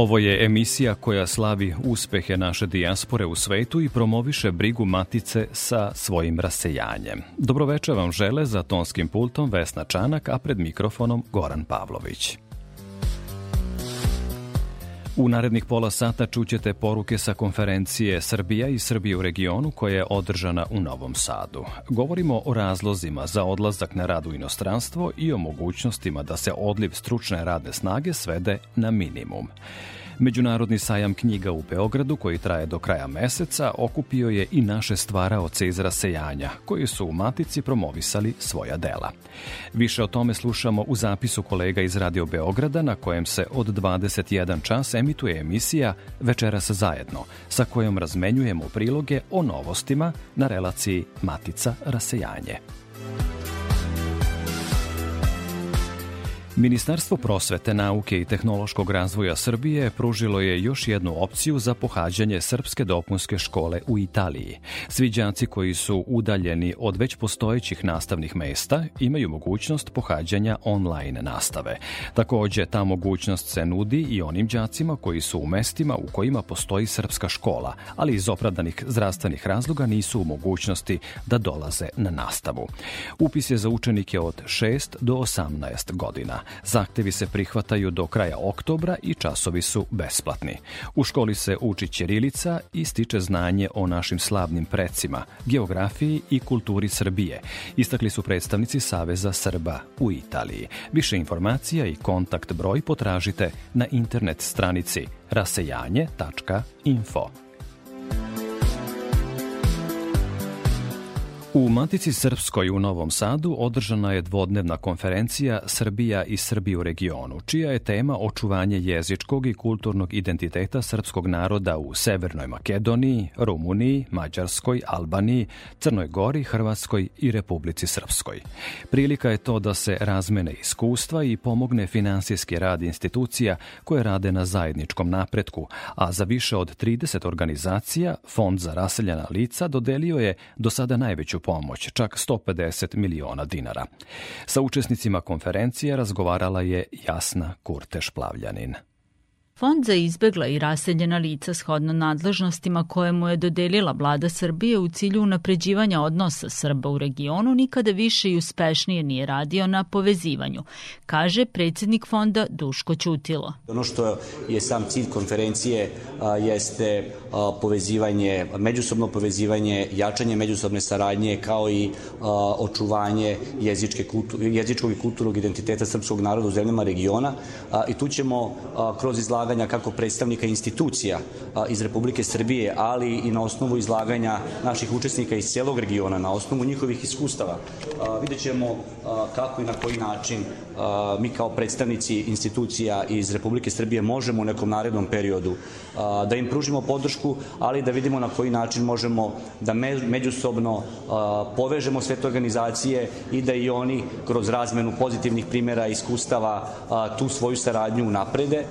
Ovo je emisija koja slavi uspehe naše dijaspore u svetu i promoviše brigu matice sa svojim rasejanjem. Dobroveče vam žele za tonskim pultom Vesna Čanak, a pred mikrofonom Goran Pavlović. U narednih pola sata čućete poruke sa konferencije Srbija i Srbije u regionu koja je održana u Novom Sadu. Govorimo o razlozima za odlazak na rad u inostranstvo i o mogućnostima da se odliv stručne radne snage svede na minimum. Međunarodni sajam knjiga u Beogradu, koji traje do kraja meseca, okupio je i naše stvaraoce iz rasejanja, koji su u Matici promovisali svoja dela. Više o tome slušamo u zapisu kolega iz Radio Beograda, na kojem se od 21 čas emituje emisija Večeras zajedno, sa kojom razmenjujemo priloge o novostima na relaciji Matica rasejanje. Ministarstvo prosvete, nauke i tehnološkog razvoja Srbije pružilo je još jednu opciju za pohađanje srpske dopunske škole u Italiji. Svi đaci koji su udaljeni od već postojećih nastavnih mesta imaju mogućnost pohađanja online nastave. Takođe, ta mogućnost se nudi i onim đacima koji su u mestima u kojima postoji srpska škola, ali iz opravdanih zdravstvenih razloga nisu u mogućnosti da dolaze na nastavu. Upis je za učenike od 6 do 18 godina. Zahtevi se prihvataju do kraja oktobra i časovi su besplatni. U školi se uči ćirilica i stiče znanje o našim slavnim precima, geografiji i kulturi Srbije. Istakli su predstavnici Saveza Srba u Italiji. Više informacija i kontakt broj potražite na internet stranici rasejanje.info. U Matici Srpskoj u Novom Sadu održana je dvodnevna konferencija Srbija i Srbi u regionu, čija je tema očuvanje jezičkog i kulturnog identiteta srpskog naroda u Severnoj Makedoniji, Rumuniji, Mađarskoj, Albaniji, Crnoj Gori, Hrvatskoj i Republici Srpskoj. Prilika je to da se razmene iskustva i pomogne finansijski rad institucija koje rade na zajedničkom napretku, a za više od 30 organizacija Fond za raseljena lica dodelio je do sada najveću pomoć, čak 150 miliona dinara. Sa učesnicima konferencije razgovarala je Jasna Kurteš-Plavljanin. Fond za izbegla i raseljena lica shodno nadležnostima koje mu je dodelila vlada Srbije u cilju unapređivanja odnosa Srba u regionu nikada više i uspešnije nije radio na povezivanju, kaže predsednik fonda Duško Ćutilo. Ono što je sam cilj konferencije a, jeste a, povezivanje, međusobno povezivanje, jačanje međusobne saradnje kao i a, očuvanje jezičke kultu, jezičkog i kulturnog identiteta srpskog naroda u zemljama regiona i tu ćemo kroz izlaganje izlaganja kako predstavnika institucija iz Republike Srbije, ali i na osnovu izlaganja naših učesnika iz cijelog regiona, na osnovu njihovih iskustava. Vidjet ćemo kako i na koji način mi kao predstavnici institucija iz Republike Srbije možemo u nekom narednom periodu da im pružimo podršku, ali da vidimo na koji način možemo da međusobno povežemo sve te organizacije i da i oni kroz razmenu pozitivnih primjera i iskustava tu svoju saradnju naprede.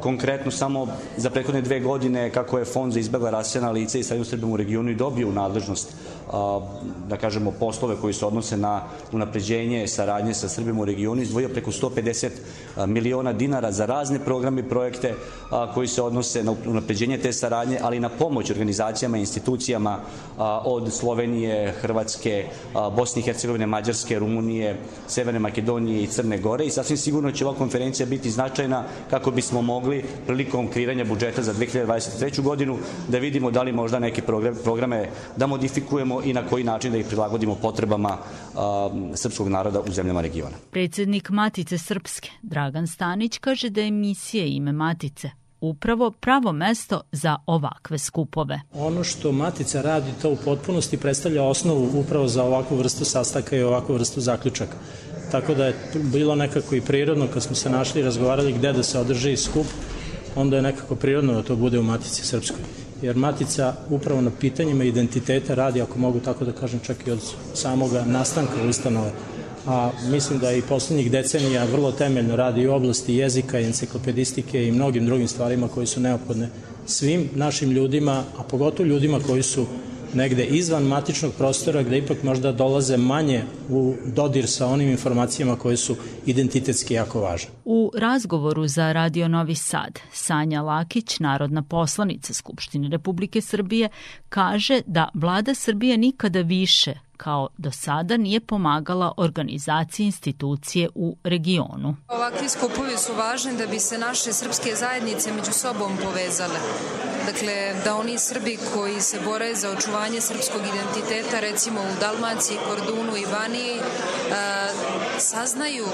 Konkretno samo za prethodne dve godine kako je Fond za izbjegla rasijana lica i srednju Srbijom u regionu i dobio u nadležnost da kažemo poslove koji se odnose na unapređenje saradnje sa Srbijom u regionu izdvojio preko 150 miliona dinara za razne programe i projekte koji se odnose na unapređenje te saradnje, ali i na pomoć organizacijama i institucijama od Slovenije, Hrvatske, Bosne i Hercegovine, Mađarske, Rumunije, Severne Makedonije i Crne Gore i sasvim sigurno će ova konferencija biti značajna kako bismo mogli prilikom kreiranja budžeta za 2023. godinu da vidimo da li možda neke programe da modifikujemo i na koji način da ih prilagodimo potrebama srpskog naroda u zemljama regiona. Predsednik Matice Srpske, Dragan Stanić, kaže da je emisije ime Matice upravo pravo mesto za ovakve skupove. Ono što Matica radi to u potpunosti predstavlja osnovu upravo za ovakvu vrstu sastaka i ovakvu vrstu zaključaka. Tako da je bilo nekako i prirodno kad smo se našli i razgovarali gde da se održi skup, onda je nekako prirodno da to bude u Matici Srpskoj. Jer Matica upravo na pitanjima identiteta radi, ako mogu tako da kažem, čak i od samoga nastanka ustanove. A mislim da i poslednjih decenija vrlo temeljno radi u oblasti jezika, enciklopedistike i mnogim drugim stvarima koji su neophodne svim našim ljudima, a pogotovo ljudima koji su negde izvan matičnog prostora gde ipak možda dolaze manje u dodir sa onim informacijama koje su identitetski jako važne. U razgovoru za Radio Novi Sad, Sanja Lakić, narodna poslanica Skupštine Republike Srbije, kaže da vlada Srbije nikada više kao do sada nije pomagala organizaciji institucije u regionu. Ovakvi skupovi su važni da bi se naše srpske zajednice među sobom povezale. Dakle, da oni Srbi koji se bore za očuvanje srpskog identiteta, recimo u Dalmaciji, Kordunu i Baniji, saznaju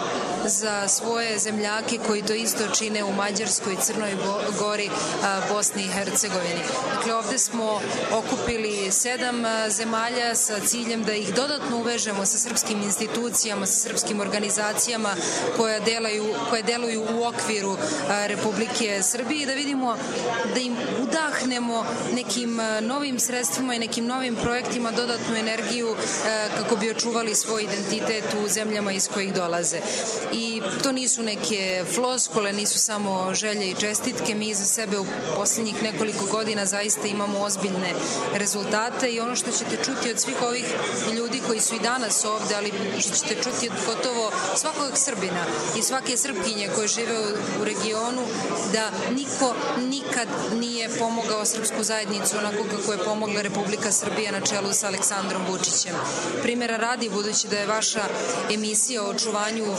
za svoje zemljake koji to isto čine u Mađarskoj, Crnoj Gori, Bosni i Hercegovini. Dakle, ovde smo okupili sedam zemalja sa ciljem da ih dodatno uvežemo sa srpskim institucijama, sa srpskim organizacijama koje, delaju, koje deluju u okviru Republike Srbije i da vidimo da im udahnemo nekim novim sredstvima i nekim novim projektima dodatnu energiju kako bi očuvali svoj identitet u zemljama iz kojih dolaze. I to nisu neke floskole, nisu samo želje i čestitke, mi za sebe u poslednjih nekoliko godina zaista imamo ozbiljne rezultate i ono što ćete čuti od svih ovih ljudi koji su i danas ovde, ali što ćete čuti od gotovo svakog Srbina i svake Srpkinje koje žive u regionu, da niko nikad nije pomogao srpsku zajednicu onako kako je pomogla Republika Srbija na čelu sa Aleksandrom Vučićem. Primera radi, budući da je vaša emisija o očuvanju e,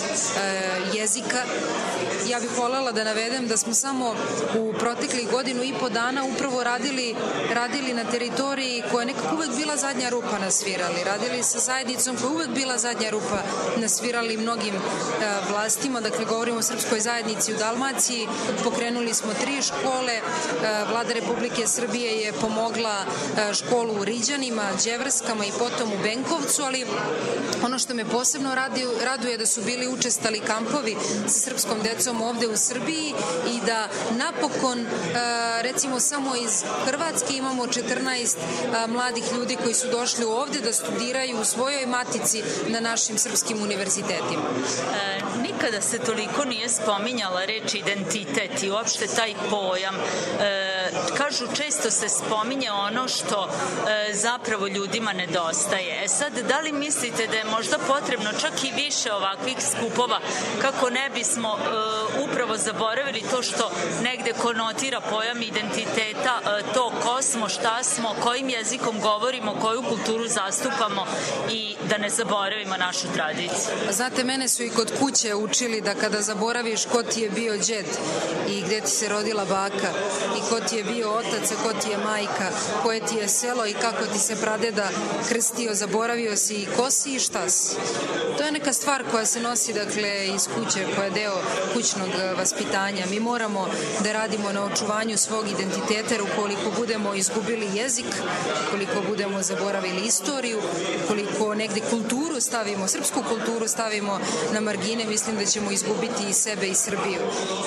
jezika, ja bih voljela da navedem da smo samo u proteklih godinu i po dana upravo radili, radili na teritoriji koja je nekako uvek bila zadnja rupa na svirali. Radili sa zajednicom koja je uvek bila zadnja rupa na svirali mnogim e, vlastima. Dakle, govorimo o srpskoj zajednici u Dalmaciji. Pokrenuli smo tri škole. E, Vlada Republike Srbije je pomogla e, školu u Riđanima, Đevrskama i potom u Benkovcu, ali ono što me posebno raduje, raduje da su bili učestali kampovi sa srpskom decom ovde u Srbiji i da napokon, recimo samo iz Hrvatske imamo 14 mladih ljudi koji su došli ovde da studiraju u svojoj matici na našim srpskim univerzitetima. E, nikada se toliko nije spominjala reč identitet i uopšte taj pojam. E, kažu često se spominje ono što e, zapravo ljudima nedostaje. E sad, da li mislite da je možda potrebno čak i više ovakvih skupova kako ne bismo e, upravo zaboravili to što negde konotira pojam identiteta, e, to ko smo, šta smo, kojim jezikom govorimo, koju kulturu zastupamo i da ne zaboravimo našu tradiciju. Znate, mene su i kod kuće učili da kada zaboraviš ko ti je bio džed i gde ti se rodila baka i ko ti je bio otac, a ko ti je majka, koje ti je selo i kako ti se pradeda krstio, zaboravio si i ko si i šta si. To je neka stvar koja se nosi dakle iz kuće, koja je deo kućnog vaspitanja. Mi moramo da radimo na očuvanju svog identiteta, ukoliko budemo izgubili jezik, ukoliko budemo zaboravili istoriju, ukoliko negde kulturu stavimo, srpsku kulturu stavimo na margine, mislim da ćemo izgubiti i sebe i Srbiju.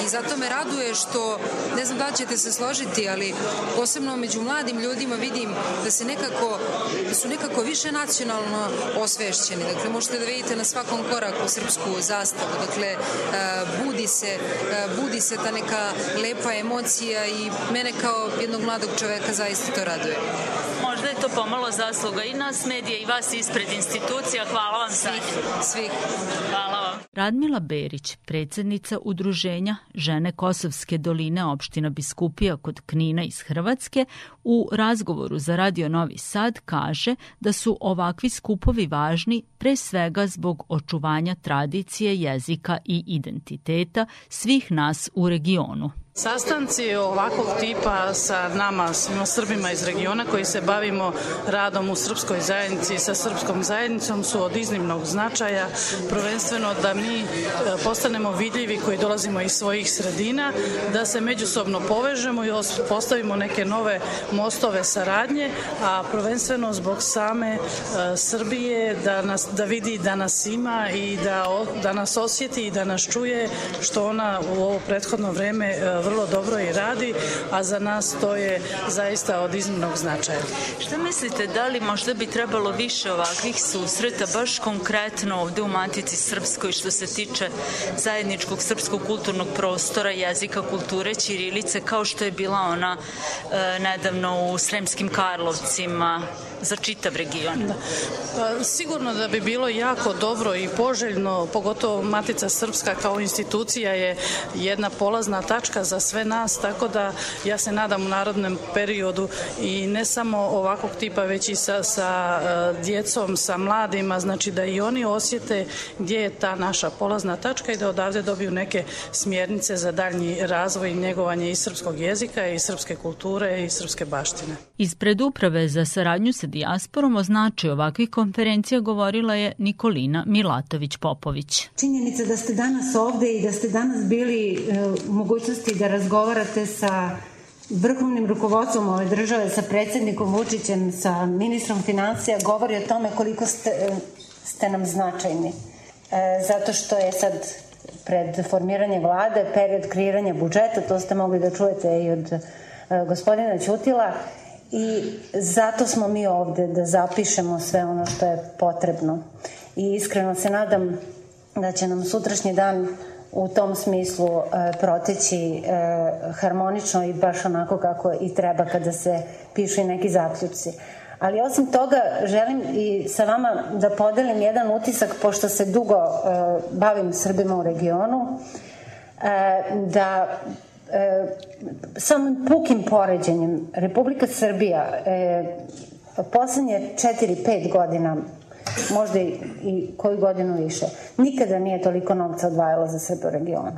I zato me raduje što, ne znam da ćete se složiti, ali posebno među mladim ljudima vidim da se nekako, da su nekako više nacionalno osvešćeni. Dakle, možete da vidite na svakom koraku srpsku zastavu. Dakle, budi se, budi se ta neka lepa emocija i mene kao jednog mladog čoveka zaista to raduje. Možda je to pomalo zasluga i nas medija i vas ispred institucija. Hvala vam svih. Svih. Hvala vam. Radmila Berić, predsednica udruženja Žene Kosovske doline opština Biskupija kod Knina iz Hrvatske, u razgovoru za Radio Novi Sad kaže da su ovakvi skupovi važni pre svega zbog očuvanja tradicije, jezika i identiteta svih nas u regionu. Sastanci ovakvog tipa sa nama, svima Srbima iz regiona koji se bavimo radom u srpskoj zajednici sa srpskom zajednicom su od iznimnog značaja, prvenstveno da mi e, postanemo vidljivi koji dolazimo iz svojih sredina, da se međusobno povežemo i postavimo neke nove mostove saradnje, a prvenstveno zbog same e, Srbije da, nas, da vidi da nas ima i da, da nas osjeti i da nas čuje što ona u ovo prethodno vreme e, vrlo dobro i radi, a za nas to je zaista od iznimnog značaja. Šta mislite, da li možda bi trebalo više ovakvih susreta, baš konkretno ovde u Matici Srpskoj što se tiče zajedničkog srpskog kulturnog prostora, jezika, kulture, Ćirilice, kao što je bila ona e, nedavno u Sremskim Karlovcima, za čitav region? Da. Pa, sigurno da bi bilo jako dobro i poželjno, pogotovo Matica Srpska kao institucija je jedna polazna tačka za sve nas, tako da ja se nadam u narodnom periodu i ne samo ovakvog tipa, već i sa, sa uh, djecom, sa mladima, znači da i oni osjete gdje je ta naša polazna tačka i da odavde dobiju neke smjernice za daljnji razvoj i njegovanje i srpskog jezika i srpske kulture i srpske baštine. Ispred uprave za saradnju sa dijasporom o značaju ovakvih konferencija govorila je Nikolina Milatović-Popović. Činjenica da ste danas ovde i da ste danas bili e, u mogućnosti da razgovarate sa vrhovnim rukovodstvom ove države, sa predsednikom Vučićem, sa ministrom financija, govori o tome koliko ste, ste nam značajni. E, zato što je sad pred formiranje vlade, period kreiranja budžeta, to ste mogli da čujete i od e, gospodina Ćutila, i zato smo mi ovde da zapišemo sve ono što je potrebno. I iskreno se nadam da će nam sutrašnji dan u tom smislu e, proteći e, harmonično i baš onako kako i treba kada se pišu i neki zaključci. Ali osim toga želim i sa vama da podelim jedan utisak, pošto se dugo e, bavim Srbima u regionu, e, da e, samim pukim poređenjem Republika Srbija e, poslednje 4-5 godina možda i, i koju godinu više, nikada nije toliko novca odvajala za Srbe u regionu.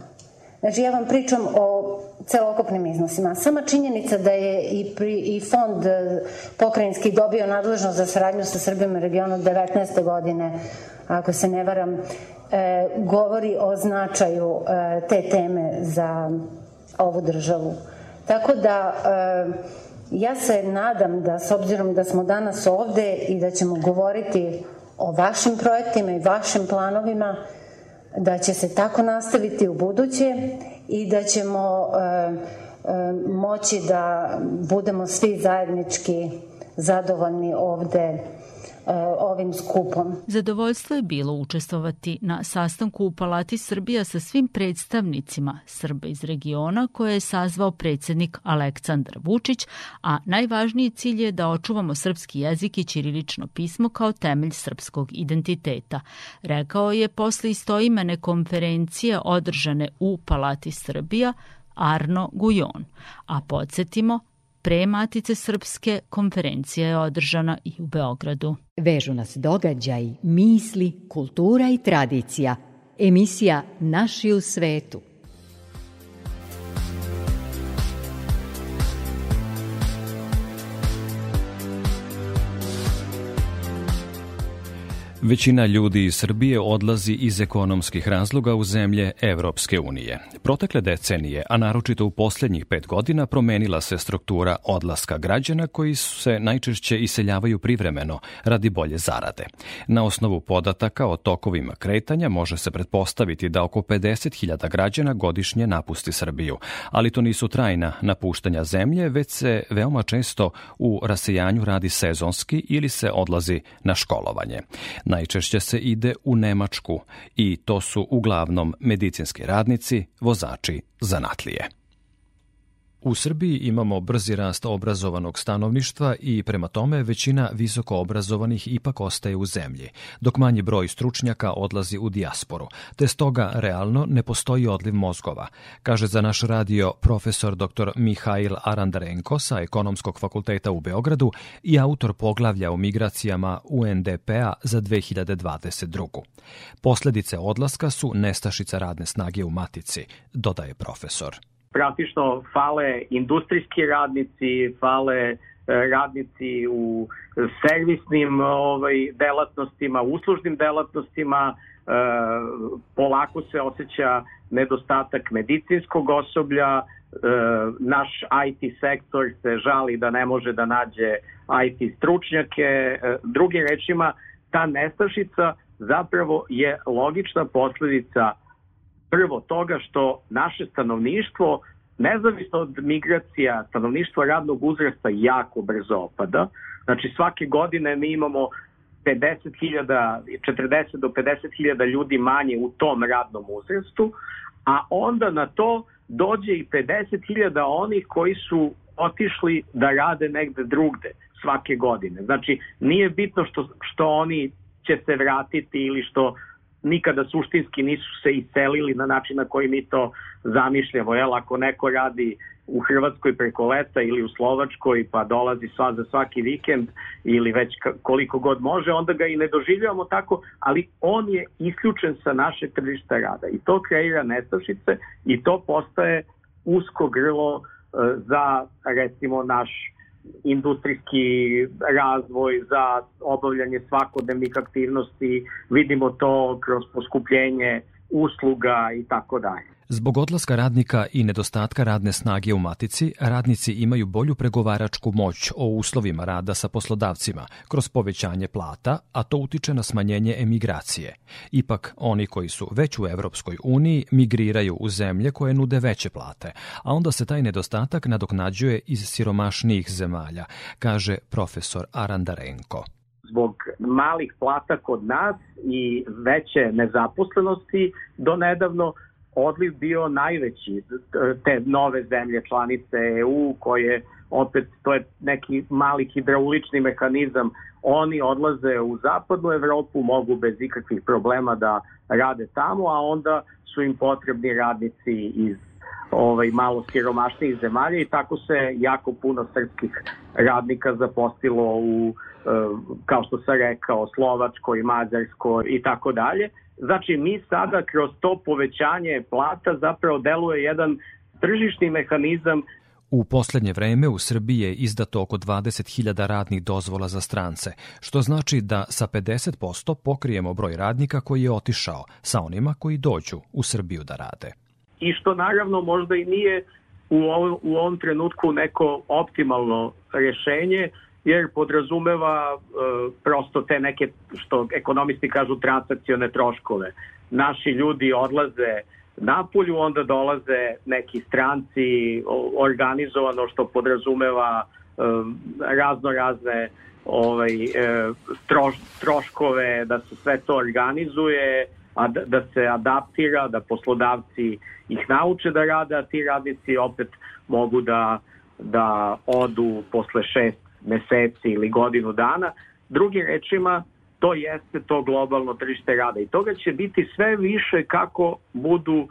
Znači, ja vam pričam o celokopnim iznosima. Sama činjenica da je i, pri, i fond e, pokrajinski dobio nadležnost za saradnju sa Srbima u regionu 19. godine, ako se ne varam, e, govori o značaju e, te teme za ovu državu. Tako da e, ja se nadam da s obzirom da smo danas ovde i da ćemo govoriti o vašim projektima i vašim planovima, da će se tako nastaviti u buduće i da ćemo e, e, moći da budemo svi zajednički zadovoljni ovde ovim skupom. Zadovoljstvo je bilo učestvovati na sastanku u Palati Srbija sa svim predstavnicima Srba iz regiona koje je sazvao predsednik Aleksandar Vučić, a najvažniji cilj je da očuvamo srpski jezik i ćirilično pismo kao temelj srpskog identiteta. Rekao je posle istoimene konferencije održane u Palati Srbija Arno Gujon. A podsjetimo, Pre Matice Srpske konferencija je održana i u Beogradu. Vežu nas događaj, misli, kultura i tradicija. Emisija Naši u svetu. Većina ljudi iz Srbije odlazi iz ekonomskih razloga u zemlje Evropske unije. Protekle decenije, a naročito u posljednjih pet godina, promenila se struktura odlaska građana koji se najčešće iseljavaju privremeno radi bolje zarade. Na osnovu podataka o tokovima kretanja može se pretpostaviti da oko 50.000 građana godišnje napusti Srbiju, ali to nisu trajna napuštanja zemlje, već se veoma često u rasejanju radi sezonski ili se odlazi na školovanje. Najčešće se ide u Nemačku i to su uglavnom medicinski radnici, vozači, zanatlije. U Srbiji imamo brzi rast obrazovanog stanovništva i prema tome većina visoko obrazovanih ipak ostaje u zemlji, dok manji broj stručnjaka odlazi u dijasporu, te stoga realno ne postoji odliv mozgova, kaže za naš radio profesor dr. Mihail Arandarenko sa Ekonomskog fakulteta u Beogradu i autor poglavlja o migracijama UNDP-a za 2022. Posledice odlaska su nestašica radne snage u matici, dodaje profesor praktično fale industrijski radnici, fale e, radnici u servisnim ovaj, delatnostima, uslužnim delatnostima, e, polako se osjeća nedostatak medicinskog osoblja, e, naš IT sektor se žali da ne može da nađe IT stručnjake, drugim rečima ta nestašica zapravo je logična posledica prvo toga što naše stanovništvo nezavisno od migracija, stanovništvo radnog uzrasta jako brzo opada. Znači svake godine mi imamo 50.000, 40 do 50.000 ljudi manje u tom radnom uzrastu, a onda na to dođe i 50.000 onih koji su otišli da rade negde drugde svake godine. Znači nije bitno što, što oni će se vratiti ili što nikada suštinski nisu se iselili na način na koji mi to zamišljamo. Jel, ako neko radi u Hrvatskoj preko leta ili u Slovačkoj pa dolazi sva za svaki vikend ili već koliko god može, onda ga i ne doživljavamo tako, ali on je isključen sa naše tržišta rada i to kreira nestašice i to postaje usko grlo e, za recimo naš industrijski razvoj, za obavljanje svakodnevnih aktivnosti, vidimo to kroz poskupljenje usluga i tako dalje. Zbog odlaska radnika i nedostatka radne snage u matici, radnici imaju bolju pregovaračku moć o uslovima rada sa poslodavcima kroz povećanje plata, a to utiče na smanjenje emigracije. Ipak, oni koji su već u Evropskoj uniji migriraju u zemlje koje nude veće plate, a onda se taj nedostatak nadoknađuje iz siromašnijih zemalja, kaže profesor Arandarenko zbog malih plata kod nas i veće nezaposlenosti do nedavno odliv bio najveći te nove zemlje članice EU koje opet to je neki mali hidraulični mehanizam. Oni odlaze u zapadnu Evropu mogu bez ikakvih problema da rade tamo a onda su im potrebni radnici iz ovaj malo siromašnijih zemalja i tako se jako puno srpskih radnika zapostilo u e, kao što sam rekao Slovačkoj, Mađarskoj i tako dalje Znači, mi sada kroz to povećanje plata zapravo deluje jedan tržišni mehanizam U poslednje vreme u Srbiji je izdato oko 20.000 radnih dozvola za strance, što znači da sa 50% pokrijemo broj radnika koji je otišao sa onima koji dođu u Srbiju da rade. I što naravno možda i nije u ovom, u ovom trenutku neko optimalno rešenje, jer podrazumeva e, prosto te neke, što ekonomisti kažu, transakcione troškove. Naši ljudi odlaze napolju, onda dolaze neki stranci organizovano što podrazumeva e, razno razne ovaj, e, troš, troškove, da se sve to organizuje, a da, da se adaptira, da poslodavci ih nauče da rade, a ti radnici opet mogu da, da odu posle šest meseci ili godinu dana. Drugim rečima, to jeste to globalno tržište rada i toga će biti sve više kako budu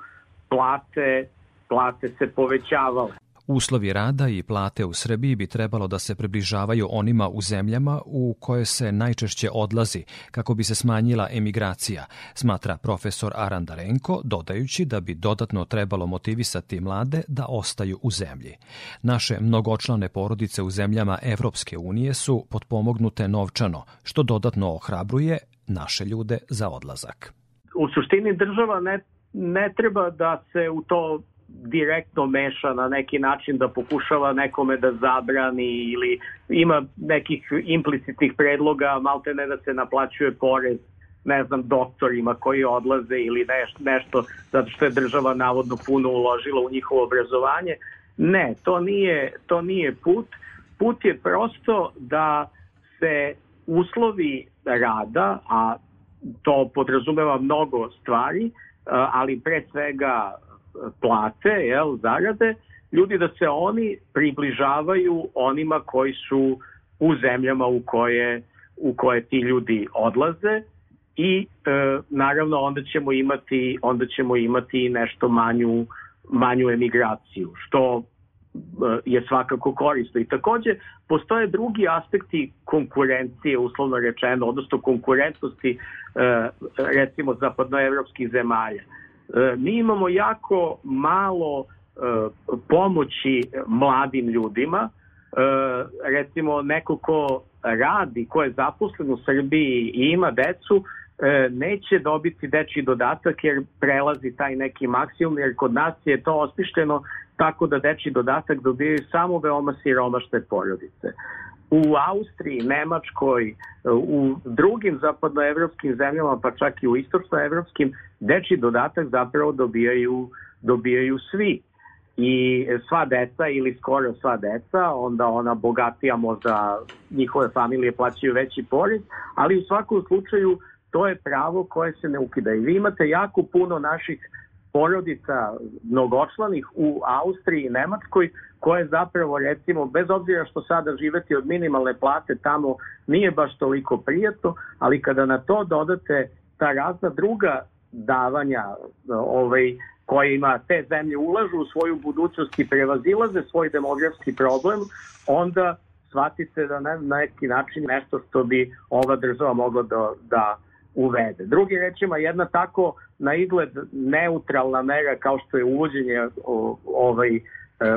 plate, plate se povećavale. Uslovi rada i plate u Srbiji bi trebalo da se približavaju onima u zemljama u koje se najčešće odlazi kako bi se smanjila emigracija, smatra profesor Arandarenko, dodajući da bi dodatno trebalo motivisati mlade da ostaju u zemlji. Naše mnogočlane porodice u zemljama Evropske unije su potpomognute novčano, što dodatno ohrabruje naše ljude za odlazak. U suštini država ne, ne treba da se u to direktno meša na neki način da pokušava nekome da zabrani ili ima nekih implicitnih predloga, malte ne da se naplaćuje porez ne znam, doktorima koji odlaze ili nešto, nešto zato što je država navodno puno uložila u njihovo obrazovanje. Ne, to nije, to nije put. Put je prosto da se uslovi rada, a to podrazumeva mnogo stvari, ali pre svega plate, jel, zarade, ljudi da se oni približavaju onima koji su u zemljama u koje, u koje ti ljudi odlaze i e, naravno onda ćemo imati onda ćemo imati nešto manju manju emigraciju što e, je svakako korisno. I takođe postoje drugi aspekti konkurencije, uslovno rečeno, odnosno konkurentnosti e, recimo zapadnoevropskih zemalja. E, mi imamo jako malo pomoći mladim ljudima, recimo neko ko radi, ko je zaposlen u Srbiji i ima decu, E, neće dobiti dečji dodatak jer prelazi taj neki maksimum, jer kod nas je to osmišljeno tako da dečji dodatak dobijaju samo veoma siromašne porodice. U Austriji, Nemačkoj, u drugim zapadnoevropskim zemljama, pa čak i u istočnoevropskim, dečji dodatak zapravo dobijaju, dobijaju svi i sva deca ili skoro sva deca, onda ona bogatija možda njihove familije plaćaju veći porez, ali u svakom slučaju to je pravo koje se ne ukida. I vi imate jako puno naših porodica mnogočlanih u Austriji i Nemačkoj koje zapravo recimo bez obzira što sada živeti od minimalne plate tamo nije baš toliko prijatno, ali kada na to dodate ta razna druga davanja ovaj, koje ima te zemlje ulažu u svoju budućnost i prevazilaze svoj demografski problem, onda shvatite da na neki način nešto što bi ova država mogla da, da uvede. Drugi rečima, jedna tako na izgled neutralna mera kao što je uvođenje ovaj, e,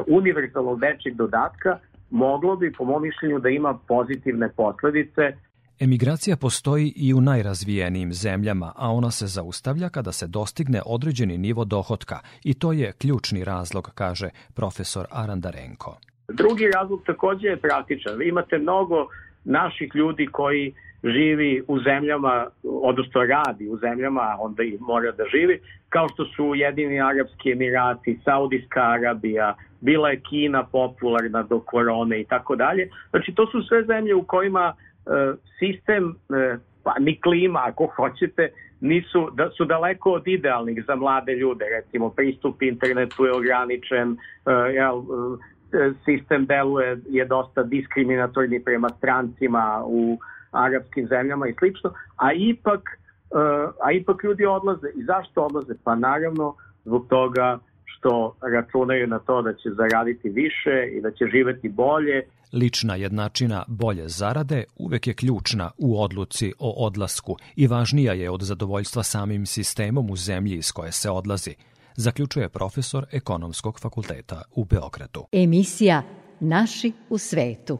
univerzalnog dečjeg dodatka moglo bi, po mom mišljenju, da ima pozitivne posledice Emigracija postoji i u najrazvijenijim zemljama, a ona se zaustavlja kada se dostigne određeni nivo dohotka i to je ključni razlog, kaže profesor Arandarenko. Drugi razlog takođe je praktičan. Vi imate mnogo naših ljudi koji živi u zemljama, odnosno radi u zemljama, onda i mora da živi, kao što su Jedini Arabski Emirati, Saudijska Arabija, bila je Kina popularna do korone i tako dalje. Znači to su sve zemlje u kojima e, sistem, e, pa ni klima ako hoćete, nisu, da su daleko od idealnih za mlade ljude, recimo pristup internetu je ograničen, e, e, sistem deluje je dosta diskriminatorni prema strancima u arapskim zemljama i slično, a ipak, uh, a ipak ljudi odlaze. I zašto odlaze? Pa naravno zbog toga što računaju na to da će zaraditi više i da će živeti bolje. Lična jednačina bolje zarade uvek je ključna u odluci o odlasku i važnija je od zadovoljstva samim sistemom u zemlji iz koje se odlazi, zaključuje profesor Ekonomskog fakulteta u Beogradu. Emisija Naši u svetu.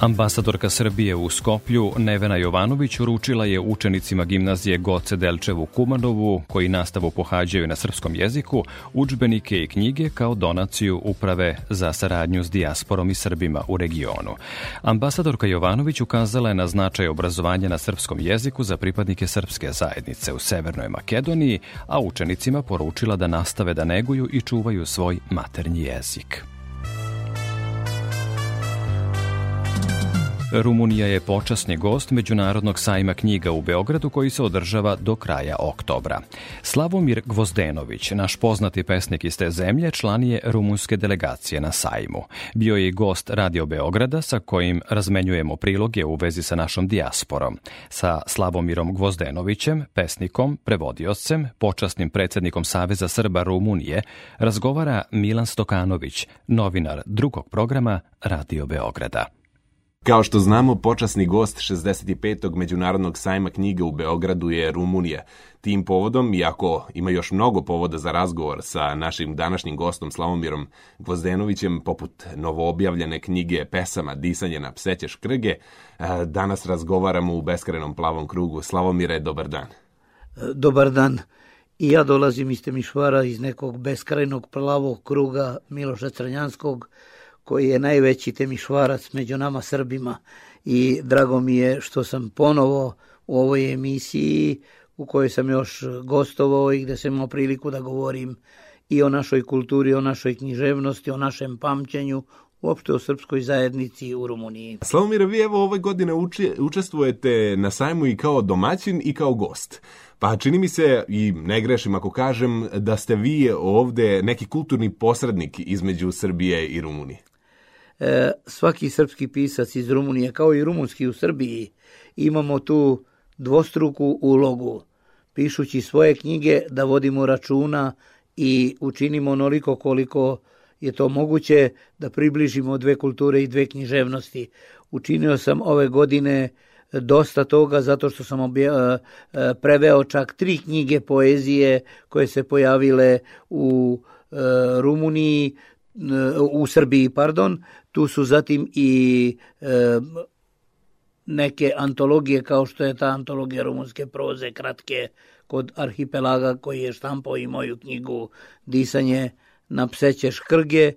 Ambasadorka Srbije u Skoplju Nevena Jovanović uručila je učenicima gimnazije Goce Delčevu Kumanovu, koji nastavu pohađaju na srpskom jeziku, učbenike i knjige kao donaciju Uprave za saradnju s dijasporom i Srbima u regionu. Ambasadorka Jovanović ukazala je na značaj obrazovanja na srpskom jeziku za pripadnike srpske zajednice u Severnoj Makedoniji, a učenicima poručila da nastave da neguju i čuvaju svoj maternji jezik. Rumunija je počasni gost Međunarodnog sajma knjiga u Beogradu koji se održava do kraja oktobra. Slavomir Gvozdenović, naš poznati pesnik iz te zemlje, član je rumunske delegacije na sajmu. Bio je i gost Radio Beograda sa kojim razmenjujemo priloge u vezi sa našom dijasporom. Sa Slavomirom Gvozdenovićem, pesnikom, prevodiocem, počasnim predsednikom Saveza Srba Rumunije, razgovara Milan Stokanović, novinar drugog programa Radio Beograda. Kao što znamo, počasni gost 65. Međunarodnog sajma knjiga u Beogradu je Rumunija. Tim povodom, iako ima još mnogo povoda za razgovor sa našim današnjim gostom Slavomirom Gvozdenovićem, poput novoobjavljene knjige pesama Disanje na pseće škrge, danas razgovaramo u beskrenom plavom krugu. Slavomire, dobar dan. Dobar dan. I ja dolazim iz Temišvara, iz nekog beskrajnog plavog kruga Miloša Crnjanskog, koji je najveći temišvarac među nama Srbima i drago mi je što sam ponovo u ovoj emisiji u kojoj sam još gostovao i gde sam imao priliku da govorim i o našoj kulturi, o našoj književnosti, o našem pamćenju, uopšte o srpskoj zajednici u Rumuniji. Slavomira, vi evo ove godine uči, učestvujete na sajmu i kao domaćin i kao gost. Pa čini mi se, i ne grešim ako kažem, da ste vi ovde neki kulturni posrednik između Srbije i Rumunije. E, svaki srpski pisac iz Rumunije, kao i rumunski u Srbiji, imamo tu dvostruku ulogu. Pišući svoje knjige da vodimo računa i učinimo onoliko koliko je to moguće da približimo dve kulture i dve književnosti. Učinio sam ove godine dosta toga zato što sam obja, e, e, preveo čak tri knjige poezije koje se pojavile u e, Rumuniji, u Srbiji, pardon. Tu su zatim i neke antologije kao što je ta antologija rumunske proze kratke kod arhipelaga koji je štampao i moju knjigu Disanje na pseće škrge,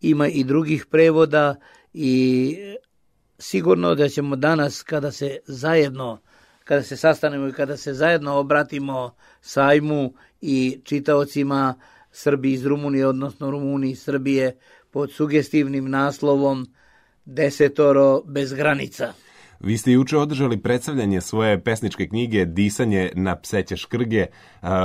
ima i drugih prevoda i sigurno da ćemo danas kada se zajedno kada se sastanemo i kada se zajedno obratimo sajmu i čitaocima Srbi iz Rumunije, odnosno Rumuni iz Srbije pod sugestivnim naslovom Desetoro bez granica. Vi ste juče održali predstavljanje svoje pesničke knjige Disanje na pseće škrge.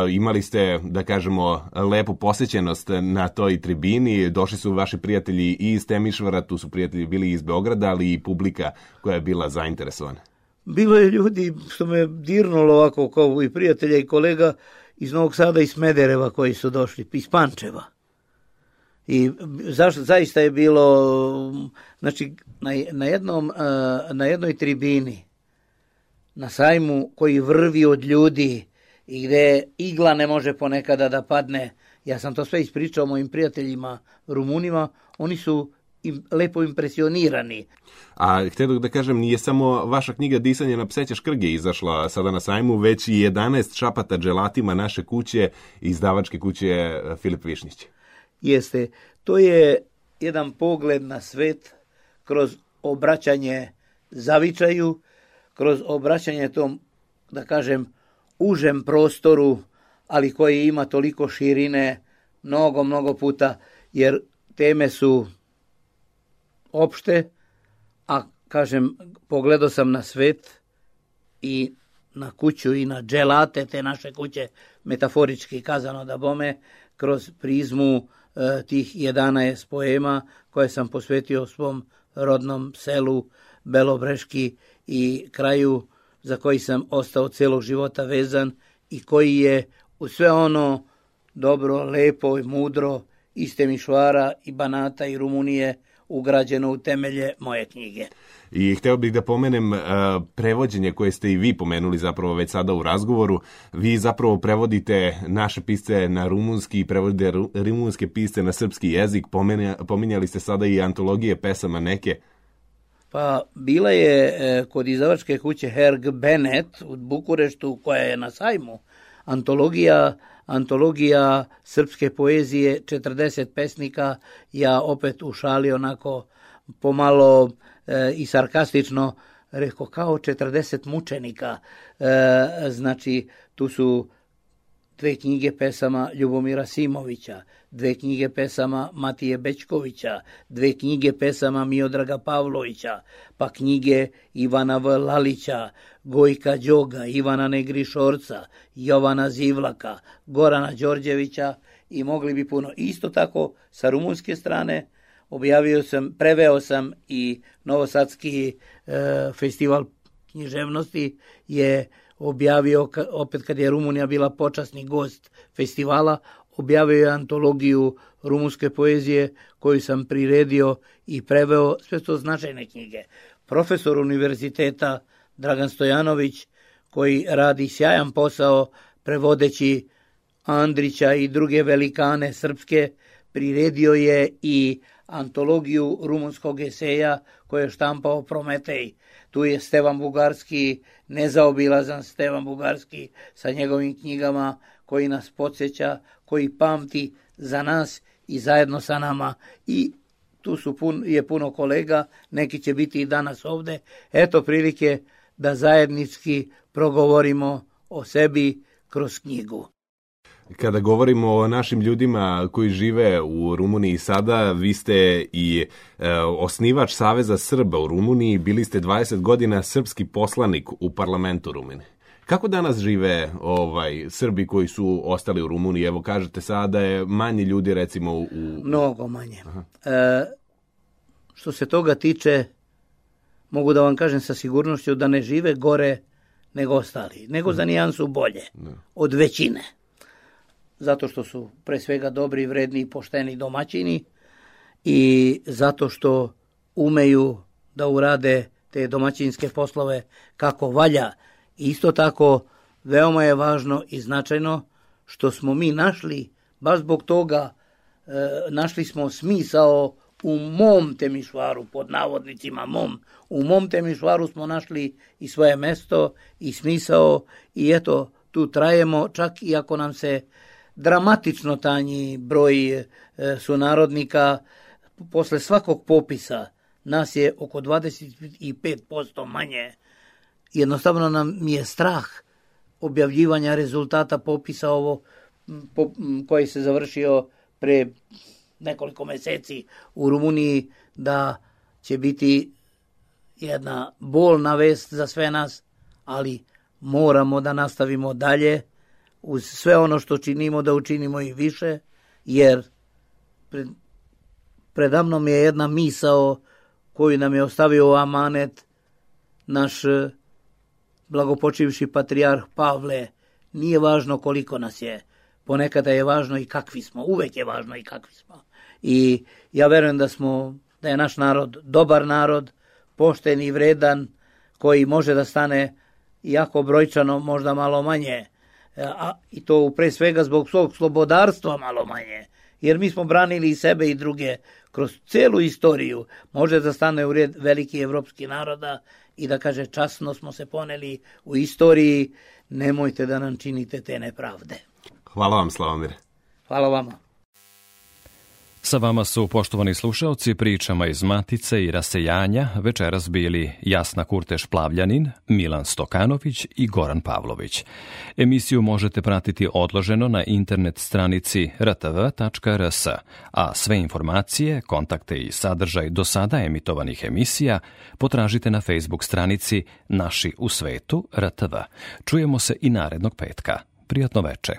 imali ste, da kažemo, lepu posjećenost na toj tribini. Došli su vaši prijatelji i iz Temišvara, tu su prijatelji bili iz Beograda, ali i publika koja je bila zainteresovana. Bilo je ljudi što me dirnulo ovako kao i prijatelja i kolega iz Novog Sada i Smedereva koji su došli, iz Pančeva. I zašto, zaista je bilo, znači, na, na, jednom, na jednoj tribini, na sajmu koji vrvi od ljudi i gde igla ne može ponekada da padne, ja sam to sve ispričao mojim prijateljima Rumunima, oni su im, lepo impresionirani. A htio da kažem, nije samo vaša knjiga Disanje na pseće škrge izašla sada na sajmu, već i 11 šapata dželatima naše kuće, izdavačke kuće Filip Višnić jeste, to je jedan pogled na svet kroz obraćanje zavičaju, kroz obraćanje tom, da kažem, užem prostoru, ali koji ima toliko širine, mnogo, mnogo puta, jer teme su opšte, a kažem, pogledao sam na svet i na kuću i na dželate te naše kuće, metaforički kazano da bome, kroz prizmu E, tih 11 poema koje sam posvetio svom rodnom selu Belobreški i kraju za koji sam ostao celog života vezan i koji je u sve ono dobro, lepo i mudro iz Temišvara i Banata i Rumunije ugrađeno u temelje moje knjige. I hteo bih da pomenem uh, prevođenje koje ste i vi pomenuli zapravo već sada u razgovoru. Vi zapravo prevodite naše pisce na rumunski i prevodite rumunske pisce na srpski jezik. Pominjali ste sada i antologije pesama neke. Pa bila je e, kod izdavačke kuće Herg Bennett u Bukureštu koja je na sajmu antologija antologija srpske poezije 40 pesnika ja opet ušali onako pomalo e, i sarkastično rekao kao 40 mučenika. E, znači tu su dve knjige pesama Ljubomira Simovića, dve knjige pesama Matije Bečkovića, dve knjige pesama Miodraga Pavlovića, pa knjige Ivana V. Lalića, Gojka Đoga, Ivana Negrišorca, Jovana Zivlaka, Gorana Đorđevića i mogli bi puno. Isto tako sa rumunske strane objavio sam, preveo sam i Novosadski e, festival književnosti je objavio, opet kad je Rumunija bila počasni gost festivala, objavio je antologiju rumunske poezije koju sam priredio i preveo sve to značajne knjige. Profesor univerziteta Dragan Stojanović, koji radi sjajan posao prevodeći Andrića i druge velikane srpske, priredio je i antologiju rumunskog eseja koje je štampao Prometej. Tu je Stevan Bugarski, nezaobilazan Stevan Bugarski sa njegovim knjigama koji nas podsjeća, koji pamti za nas i zajedno sa nama i tu su pun, je puno kolega, neki će biti i danas ovde. Eto prilike da zajednički progovorimo o sebi kroz knjigu. Kada govorimo o našim ljudima koji žive u Rumuniji sada, vi ste i e, osnivač Saveza Srba u Rumuniji, bili ste 20 godina srpski poslanik u parlamentu Rumunije. Kako danas žive ovaj Srbi koji su ostali u Rumuniji? Evo kažete sada da je manje ljudi recimo u... Mnogo manje. E, što se toga tiče, mogu da vam kažem sa sigurnošću da ne žive gore nego ostali, nego za nijansu bolje od većine. Zato što su pre svega dobri, vredni i pošteni domaćini i zato što umeju da urade te domaćinske poslove kako valja. Isto tako, veoma je važno i značajno što smo mi našli, baš zbog toga, e, našli smo smisao u mom temišvaru, pod navodnicima mom, u mom temišvaru smo našli i svoje mesto i smisao i eto, tu trajemo, čak i ako nam se dramatično tanji broj e, sunarodnika, posle svakog popisa nas je oko 25% manje. Jednostavno nam je strah objavljivanja rezultata popisa ovo po, koji se završio pre nekoliko meseci u Rumuniji da će biti jedna bolna vest za sve nas, ali moramo da nastavimo dalje uz sve ono što činimo da učinimo i više, jer pred, predamnom je jedna misao koju nam je ostavio amanet naš blagopočivši patrijarh Pavle. Nije važno koliko nas je, ponekada je važno i kakvi smo, uvek je važno i kakvi smo. I ja verujem da smo, da je naš narod dobar narod, pošten i vredan, koji može da stane jako brojčano, možda malo manje, a, i to pre svega zbog svog slobodarstva malo manje, jer mi smo branili i sebe i druge kroz celu istoriju, može da stane u red veliki evropski naroda i da kaže časno smo se poneli u istoriji, nemojte da nam činite te nepravde. Hvala vam, Slavomir. Hvala vama. Sa vama su, poštovani slušalci, pričama iz Matice i rasejanja večeras bili Jasna Kurteš-Plavljanin, Milan Stokanović i Goran Pavlović. Emisiju možete pratiti odloženo na internet stranici rtv.rs, a sve informacije, kontakte i sadržaj do sada emitovanih emisija potražite na Facebook stranici Naši u svetu RTV. Čujemo se i narednog petka. Prijatno veče.